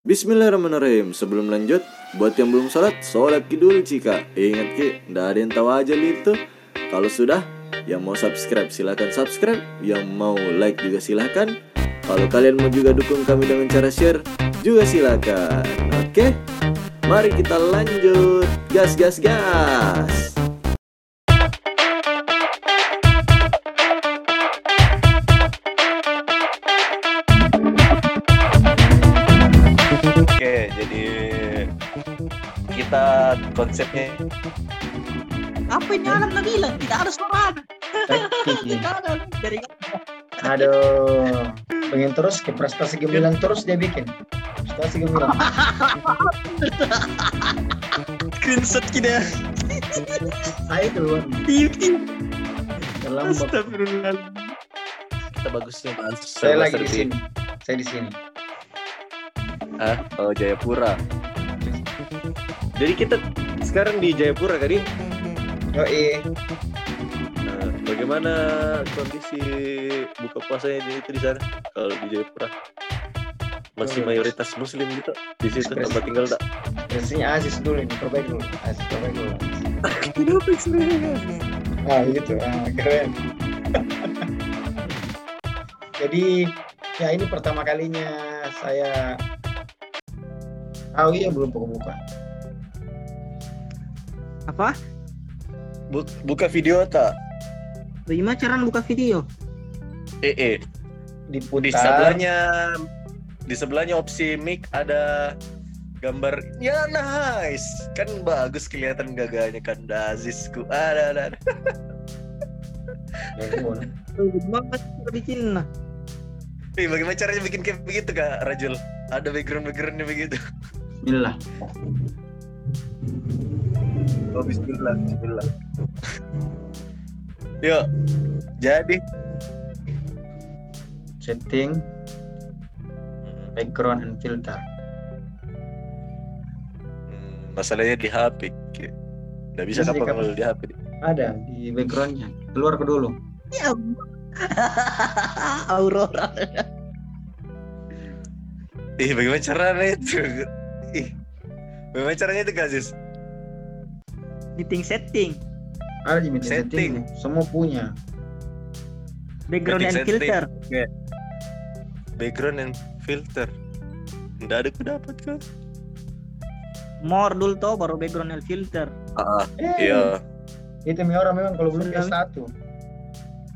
Bismillahirrahmanirrahim. Sebelum lanjut Buat yang belum sholat Sholat ki dulu cika Ingat ki Nggak ada yang tahu aja itu Kalau sudah Yang mau subscribe silahkan subscribe. Yang mau like juga silahkan Kalau kalian mau juga dukung kami dengan cara share Juga silahkan Oke? Mari kita lanjut. Gas gas gas konsepnya Apa ini anak nak bilang? Tidak ada suara. Tidak ada dari Aduh, pengen terus ke prestasi gemilang terus dia bikin. Prestasi gemilang. screenshot kita. Saya duluan. Tiup-tiup. Terlambat. Astagfirullah. kita bagusnya bahas Saya serba lagi di sini. Saya di sini. Ah, oh Jayapura. Jadi kita sekarang di Jayapura kali. Oh iya. Nah, bagaimana kondisi buka puasanya di itu di sana? Kalau di Jayapura masih Oh, mayoritas muslim gitu di situ tempat tinggal tak? Biasanya Aziz dulu ini, perbaik dulu. Aziz perbaik dulu. Kenapa ekstrim? Ah gitu, ah, keren. Jadi ya ini pertama kalinya saya tahu ya belum buka-buka. Apa? Bu- buka video tak? Bagaimana cara buka video? Eh, eh. Diputar. di sebelahnya di sebelahnya opsi mic ada gambar ya nice kan bagus kelihatan gagahnya kan Dazisku ada ada, bikin? Nah, Ih, bagaimana caranya bikin kayak begitu kak Rajul ada background backgroundnya begitu Bismillah. Oh Bismillah Bismillah yuk jadi Setting background and filter. Hmm, masalahnya di HP nggak bisa Bisa kapan di- kalau di HP Ada di backgroundnya. Keluar ke dulu. Ya. Aurora. ih bagaimana caranya itu ih bagaimana caranya itu Kak Aziz Meeting setting. Ada di meeting Setting. setting. Semua punya. Background Meeting and setting. filter. background and filter nggak ada ku dapat kan More dulu toh baru background and filter. ah Eh, iya Itu mi orang memang kalau belum Sudah. S1.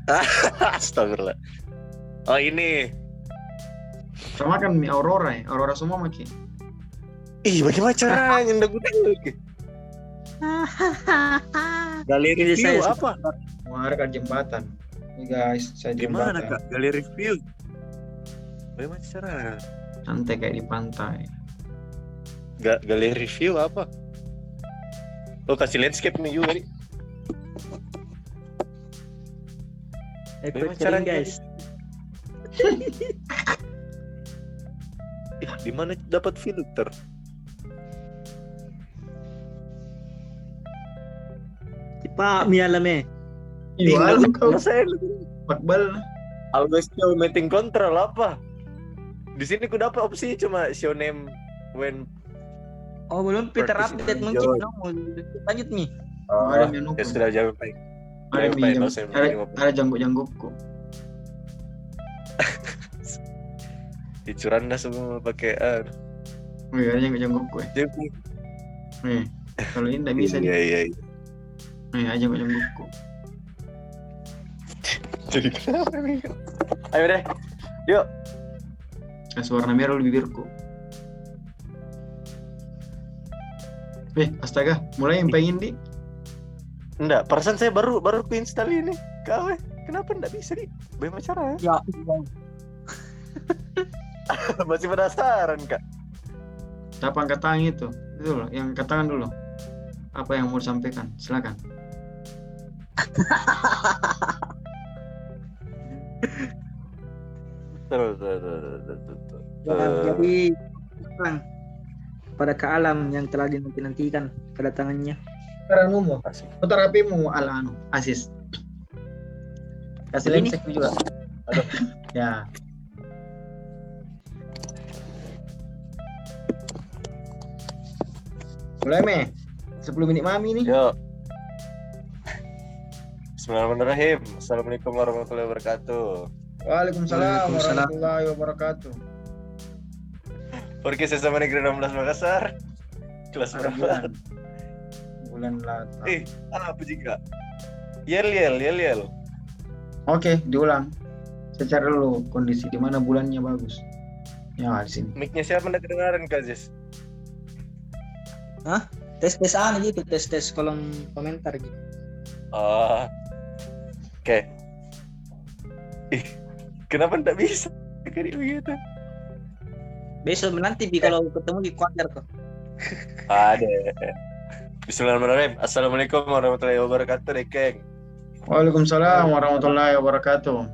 Astagfirullah. Oh ini. Sama kan mi Aurora ya. Aurora semua maki. Ih, bagaimana caranya ndak gue. Galeri review saya- apa? Wah, ada kan jembatan. Ini guys, saya Gimana jembatan. kak? Galeri review. Bagaimana cara? Santai kayak di pantai. Ga galeri review apa? Oh kasih landscape nih juga nih. Bagaimana caranya guys. Ih, di mana dapat filter? Pak mi alame. Iya, lu kau saya Makbal. always show meeting control apa? Di sini ku dapat opsi cuma show name when Oh belum Peter update mungkin dong. Lanjut nih. Oh, ada menu. ya sudah jawab baik. Ada Jawab mi baik, jang- nggak usah ada, jawab. ada janggut-janggutku. Dicuran dah semua pakai ah. Wih, ada janggut-janggutku ya. Jadi, Nih, kalau ini tidak bisa Iya nih. iya. Iya. Nih, ada janggut-janggutku. Jadi kenapa nih? Ayo deh. Yuk. Kasih warna merah di bibirku. Eh, astaga, mulai yang pengen di. Enggak, perasaan saya baru baru ku install ini. Kau eh, kenapa enggak bisa nih? Bagaimana cara? Ya. Masih penasaran, Kak. Apa angkat tangan itu? Itu loh, yang angkat tangan dulu. Apa yang mau disampaikan? Silakan. Terus, terus, terus, terus, terus. Jangan Eh, jadi orang pada ke alam yang telah dinanti-nantikan kedatangannya. Sekarang umum. asik. Putar HP-mu ala anu, Asis. Kasih lensek juga. ya. Mulai me. 10 menit mami nih. Yo. Bismillahirrahmanirrahim. Assalamualaikum warahmatullahi wabarakatuh. Waalaikumsalam Waalaikumsalam. warahmatullahi wabarakatuh. Podcast SMA Negeri 16 Makassar. Kelas berapa? bulan. Bulan Lata. Eh, apa jika? Yel yel yel yel. Oke, diulang. Saya cari dulu kondisi di mana bulannya bagus. Ya, di sini. Mic-nya siapa nggak kedengaran Kak Zis? Tes tes aneh gitu, tes tes kolom komentar gitu. Oh. Oke. Ih, kenapa nggak bisa? Kayak begitu. Besok nanti bi kalau ketemu di kuadar kok. Ada. Bismillahirrahmanirrahim. Assalamualaikum warahmatullahi wabarakatuh, Dekeng. Waalaikumsalam warahmatullahi wabarakatuh.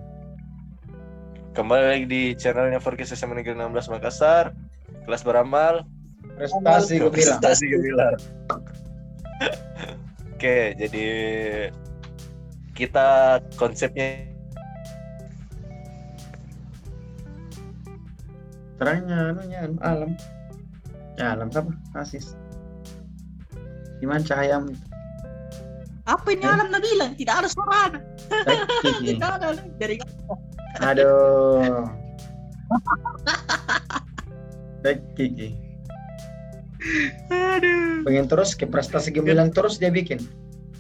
Kembali lagi di channelnya Forecast SMA Negeri 16 Makassar. Kelas beramal. Prestasi gemilang. Prestasi gemilang. Oke, jadi kita konsepnya Terangnya anunya anu, alam. Ya, alam apa? Asis. Gimana cahayamu? Apa ini Eh? alam nak bilang? Tidak ada suara. Kiki. Tidak ada dari Aduh. Baik Kiki. Aduh. Pengen terus ke prestasi gemilang terus dia bikin.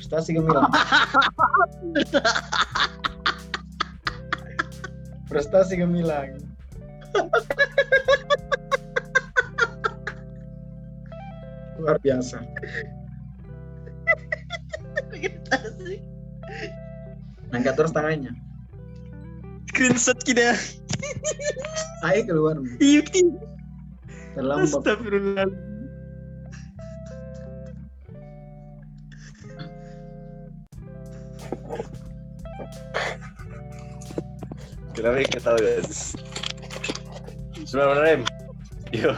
Prestasi gemilang. prestasi gemilang. Luar biasa. Angkat terus tangannya. Screenshot kita. Ayo keluar. Iya, Terlambat. Astagfirullah. Kenapa kita tahu ya? Bismillahirrahmanirrahim. Yo.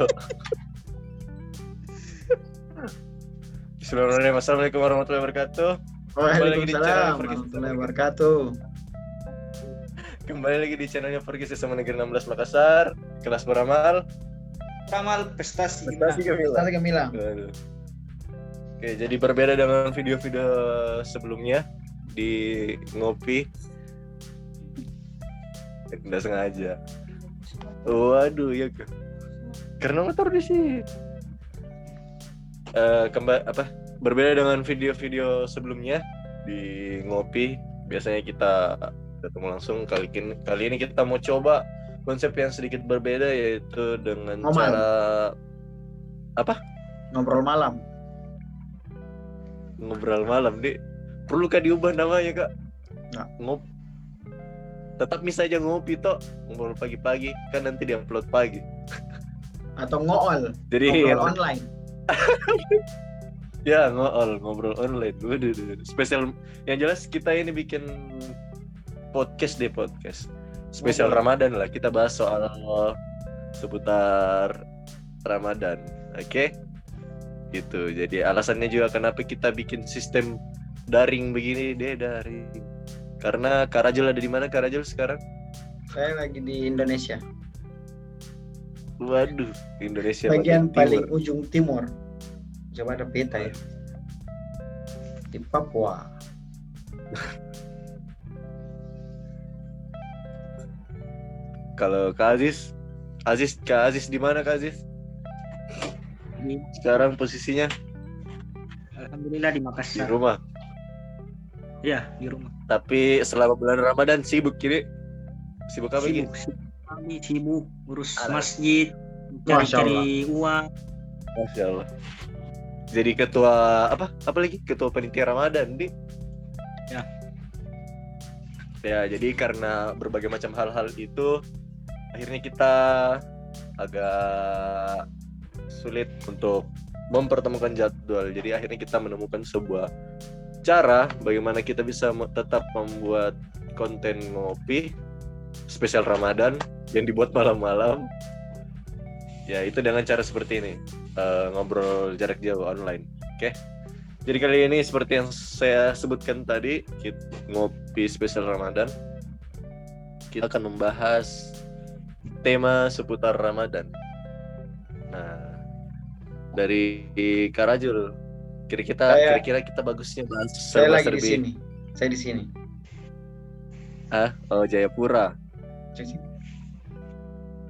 Bismillahirrahmanirrahim. Assalamualaikum warahmatullahi wabarakatuh. lagi di channel warahmatullahi wabarakatuh. Kembali lagi di channelnya Pergi sama Negeri 16 Makassar. Kelas beramal. Ramal prestasi. Prestasi gemilang. Prestasi gemilang. Oke, jadi berbeda dengan video-video sebelumnya di ngopi. Tidak sengaja. Waduh, ya. Karena motor di sini. Kembali apa? Berbeda dengan video-video sebelumnya di ngopi. Biasanya kita ketemu langsung kali ini kali ini kita mau coba konsep yang sedikit berbeda yaitu dengan cara Ngobrol malam. ngobrol malam di perlukah diubah namanya kak? Nggak. ngop. Tetap bisa aja ngopi toh ngobrol pagi-pagi. Kan nanti diupload pagi. Atau ngool. jadi Ngobrol online. ya ngobrol ngobrol online. Waduh, spesial. Yang jelas kita ini bikin podcast deh podcast. Spesial Ngobrol. Ramadan lah. Kita bahas soal seputar Ramadan. Oke? Gitu. Jadi alasannya juga kenapa kita bikin sistem daring begini deh daring karena Karajul ada di mana Karajul sekarang Saya lagi di Indonesia. waduh Indonesia Bagian paling timur. ujung timur. Coba ada peta ya. Di Papua. kalau Kak Aziz Aziz Kak Aziz di mana Kak Aziz Di- sekarang posisinya Alhamdulillah di di Makassar. rumah Iya, di rumah. tapi selama bulan Ramadan sibuk kiri sibuk apa Sibuk, sibuk. Kami sibuk urus Alah. masjid, cari-cari uang. Masya Allah jadi ketua apa apa lagi ketua panitia Ramadan di Ya. ya jadi karena berbagai macam hal-hal itu akhirnya kita agak sulit untuk mempertemukan jadwal jadi akhirnya kita menemukan sebuah cara bagaimana kita bisa tetap membuat konten ngopi spesial Ramadan yang dibuat malam-malam ya itu dengan cara seperti ini eh, ngobrol jarak jauh online oke jadi kali ini seperti yang saya sebutkan tadi kita ngopi spesial Ramadan kita akan membahas tema seputar Ramadan nah dari Karajul. Kira-kira Saya- kira-kira kita bagusnya bahas Saya serba lagi di serbi. sini. Saya di sini. Ah, oh Jayapura. Di sini.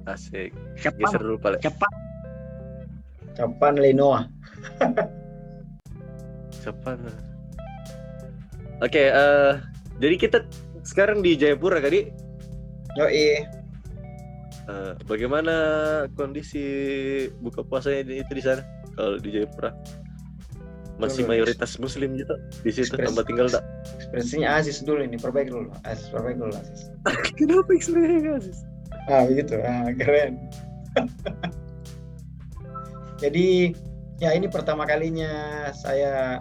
Asik. Cepat, Geser dulu Pak. cepat. Kapan Lenoa? Siapa? Oke, eh jadi kita sekarang di Jayapura kali. Yoi. Eh, bagaimana kondisi buka puasanya di- itu di sana? Kalau di Jayapura masih mayoritas Muslim gitu di situ Ekspres. tempat tinggal tak? Ekspresinya Aziz dulu ini, perbaiki dulu. Aziz, perbaiki dulu Aziz. Kenapa ekspresinya Aziz? Ah begitu, ah, keren. Jadi ya ini pertama kalinya saya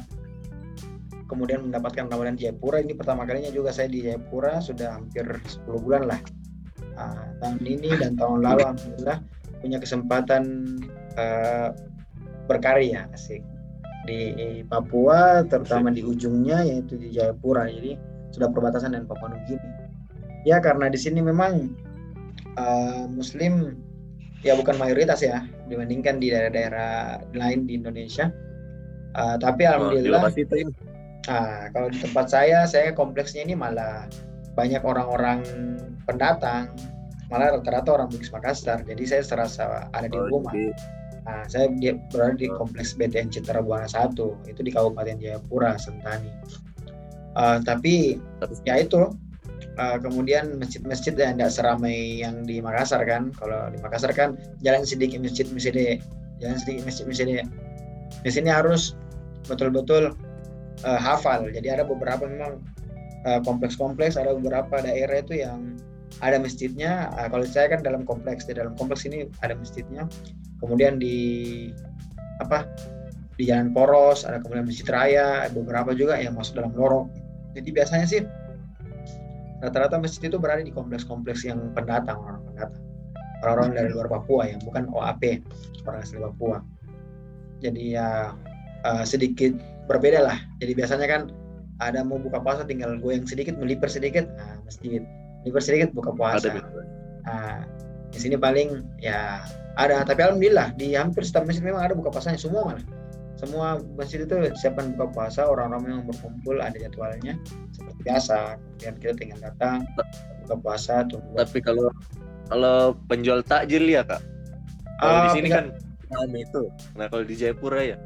kemudian mendapatkan Ramadan di Jayapura. Ini pertama kalinya juga saya di Jayapura sudah hampir 10 bulan lah. Ah, tahun ini dan tahun lalu alhamdulillah punya kesempatan eh, berkarya asik di Papua terutama di ujungnya yaitu di Jayapura. Jadi sudah perbatasan dengan Papua Nugini. Ya karena di sini memang eh, Muslim ya bukan mayoritas ya dibandingkan di daerah-daerah lain di Indonesia. Eh, tapi alhamdulillah, ah, kalau di tempat saya, saya kompleksnya ini malah banyak orang-orang pendatang, malah rata-rata orang Bugis Makassar. Jadi saya serasa ada di Oh, rumah. Nah, saya berada di kompleks BTN Citra Buana 1 itu di Kabupaten Jayapura, Sentani. Eh, tapi ya itu. Uh, kemudian masjid-masjid yang tidak seramai yang di Makassar kan. Kalau di Makassar kan jalan sedikit masjid masjid jalan sedikit masjid masjid di sini harus betul-betul uh, hafal. Jadi ada beberapa memang uh, kompleks-kompleks ada beberapa daerah itu yang ada masjidnya. Uh, kalau saya kan dalam kompleks di dalam kompleks ini ada masjidnya. Kemudian di apa di Jalan Poros ada kemudian Masjid Raya beberapa juga yang masuk dalam lorong. Jadi biasanya sih rata-rata masjid itu berada di kompleks-kompleks yang pendatang orang pendatang. Orang-orang dari luar Papua yang bukan OAP orang asli Papua. Jadi ya eh, sedikit berbeda lah. Jadi biasanya kan ada mau buka puasa tinggal goyang sedikit melipir sedikit nah, masjid melipir sedikit buka ada puasa gitu. nah, di sini paling ya ada. Tapi alhamdulillah di hampir setiap masjid memang ada buka puasanya semua malah. Semua masjid itu siapkan buka puasa orang-orang yang berkumpul ada jadwalnya seperti biasa. Kemudian kita tinggal datang buka puasa tunggu. Tapi kalau kalau penjual takjil ya kak. Kalau di Ah, sini kan rame itu. Nah kalau di Jayapura ya.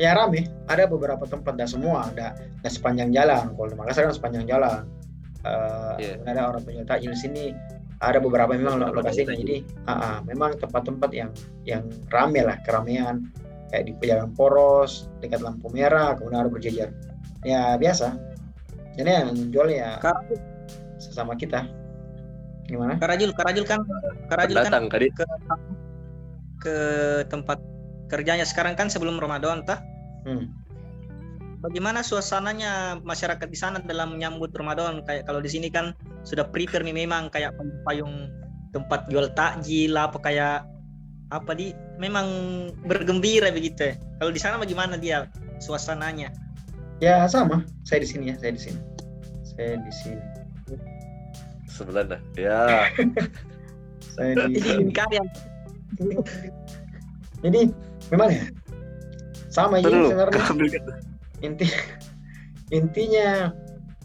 ya rame. Ada beberapa tempat dan semua ada ada sepanjang jalan. Kalau di Makassar kan sepanjang jalan Eh, Iya. kemudian ada orang penjual takjil di sini ada beberapa memang lokasinya jadi ah, ah, memang tempat-tempat yang yang rame lah keramaian kayak di jalan poros dekat lampu merah kemudian ada berjejer ya biasa jadi yang menjual ya Kak, sesama kita gimana Karajul, Karajul kan, Karajul kan Datang kali. ke ke tempat kerjanya sekarang kan sebelum Ramadan tah. Hmm. Bagaimana suasananya masyarakat di sana dalam menyambut Ramadan? Kayak kalau di sini kan sudah prepare nih memang kayak payung tempat jual takjil apa kayak apa di memang bergembira begitu. ya. Kalau di sana bagaimana dia suasananya? ya sama saya di sini ya saya di sini saya di sini Sebelah dah. Ya. saya di sini karya jadi memang ya sama ini sebenarnya. Inti intinya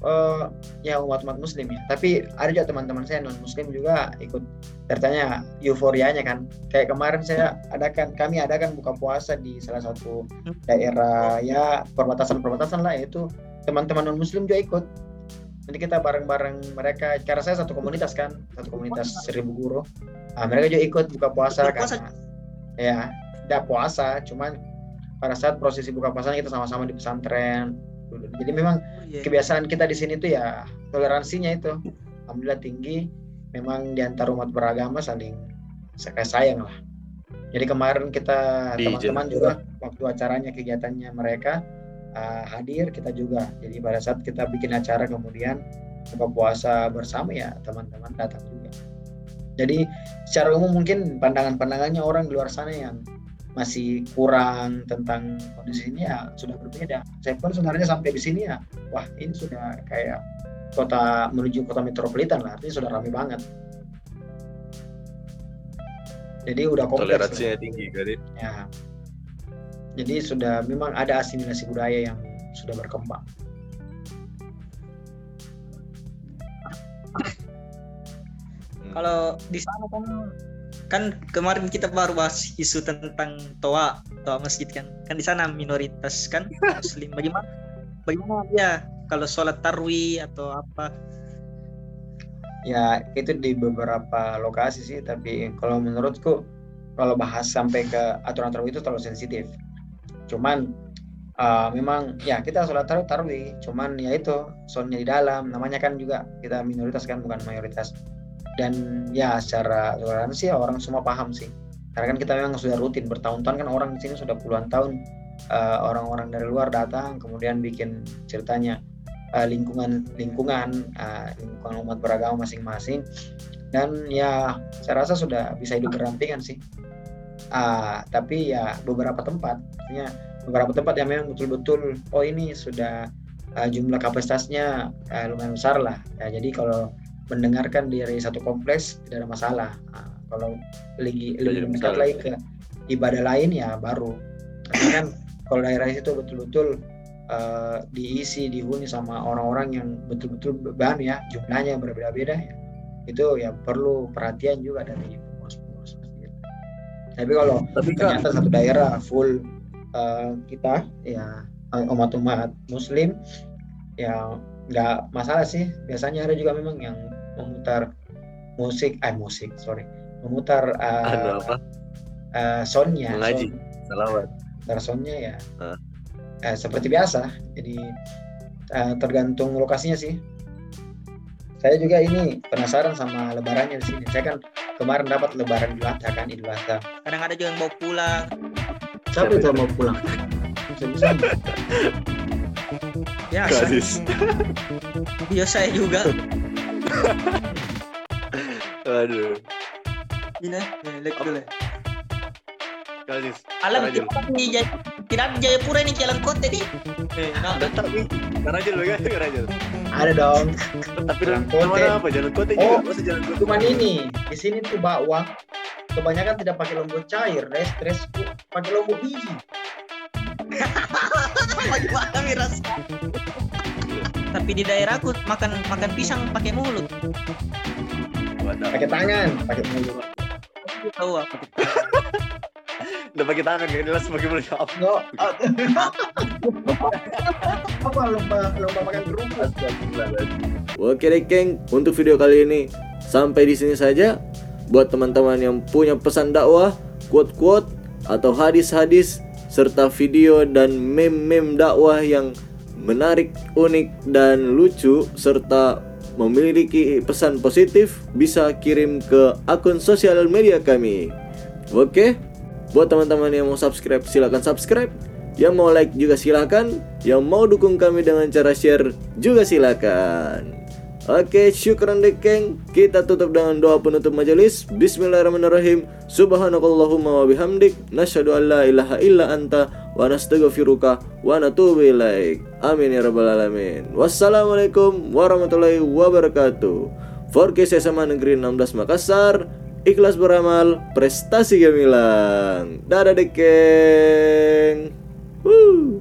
eh, ya umat-umat muslim ya. Tapi ada juga teman-teman saya non muslim juga ikut tertanya euforianya kan. Kayak kemarin saya adakan kami adakan buka puasa di salah satu daerah ya perbatasan-perbatasan lah yaitu teman-teman non muslim juga ikut. Nanti kita bareng-bareng mereka karena saya satu komunitas kan satu komunitas seribu guru. Nah, mereka juga ikut buka puasa karena ya tidak puasa cuman pada saat prosesi buka puasa kita sama-sama di pesantren. Jadi memang Iya. kebiasaan kita di sini tuh ya toleransinya itu. Alhamdulillah tinggi. Memang di antara umat beragama saling saya sayang lah. Jadi kemarin kita teman-teman juga waktu acaranya kegiatannya mereka uh, hadir kita juga. Jadi pada saat kita bikin acara kemudian buka puasa bersama ya teman-teman datang juga. Jadi secara umum mungkin pandangan-pandangannya orang di luar sana yang masih kurang tentang kondisi ini ya sudah berbeda. Saya pun sebenarnya sampai di sini ya, wah ini sudah kayak kota menuju kota metropolitan lah, artinya sudah ramai banget. Jadi udah kompleks. lah. Toleransinya tinggi kali. Ya. jadi sudah memang ada asimilasi budaya yang sudah berkembang. Kalau di sana kan kan kemarin kita baru bahas isu tentang toa toa masjid kan. Kan di sana minoritas kan muslim. Bagaimana? Bagaimana ya kalau sholat tarwi atau apa? Ya itu di beberapa lokasi sih tapi kalau menurutku kalau bahas sampai ke aturan-aturan itu terlalu sensitif. Cuman uh, memang ya kita sholat tarawih tarawih cuman ya itu soalnya di dalam. Namanya kan juga kita minoritas kan bukan mayoritas dan ya secara toleransi ya orang semua paham sih. Karena kan kita memang sudah rutin bertahun-tahun kan orang di sini sudah puluhan tahun uh, orang-orang dari luar datang kemudian bikin ceritanya uh, lingkungan lingkungan uh, lingkungan umat beragama masing-masing. Dan ya saya rasa sudah bisa hidup berdampingan sih. Uh, tapi ya beberapa tempat artinya beberapa tempat yang memang betul-betul oh ini sudah uh, jumlah kapasitasnya uh, lumayan besar lah. Ya, jadi kalau mendengarkan dari satu kompleks tidak ada masalah. Uh, kalau lagi lebih dekat lagi ke ibadah lain ya baru. Karena kan kalau daerah itu betul-betul uh, diisi dihuni sama orang-orang yang betul-betul beban ya. Jumlahnya berbeda-beda ya. Itu ya perlu perhatian juga dari pengurus-pengurus masjid. Tapi kalau Tapi ternyata satu daerah full uh, kita ya umat-umat muslim ya nggak masalah sih. Biasanya ada juga memang yang memutar musik eh musik sorry. Memutar uh, apa? uh, soundnya Mengaji. sound- Salawat. memutar soundnya ya. Hah. eh, seperti biasa jadi eh, tergantung lokasinya sih. Saya juga ini penasaran sama lebarannya di sini. Saya kan kemarin dapat lebaran Idul Adha kan Idul Adha kadang ada juga yang bawa pulang. Siapa itu yang mau pulang? Bisa ya iya saya juga Aduh. ini nih, lihat dulu Kasis. alam tidak di Jaya- tidak Jayapura ini jalan kota di eh, nah, Ada tapi Karajul bagaimana Karajul? ada dong Tapi Jalan mana apa? Jalan kota Oh. juga. Masa jalan kota? cuman ini di sini tuh bakwan kebanyakan tidak pakai lombok cair res stres pakai lombok biji bagaimana miras tapi di daerahku makan makan pisang pakai mulut. Pakai tangan pakai mulut. Tahu apa? Udah pakai tangan kan jelas pakai mulut. Apa? no apa lomba lomba makan kerupuk Oke deh geng, untuk video kali ini sampai di sini saja. Buat teman-teman yang punya pesan dakwah, quote-quote atau hadis-hadis serta video dan meme-meme dakwah yang menarik, unik dan lucu serta memiliki pesan positif bisa kirim ke akun sosial media kami. Oke, buat teman-teman yang mau subscribe silahkan subscribe. Yang mau like juga silakan. Yang mau dukung kami dengan cara share juga silakan. Oke syukran dekeng Kita tutup dengan doa penutup majelis. Bismillahirrahmanirrahim. Subhanakallahumma wa bihamdik. Nashadu an la ilaha illa anta Wa nastaghfiruka Wa natubu ilaik Amin ya rabbal alamin Wassalamualaikum warahmatullahi wabarakatuh Forkes SMA Negeri 16 Makassar Ikhlas beramal, prestasi gemilang. Dadah dekeng. Woo.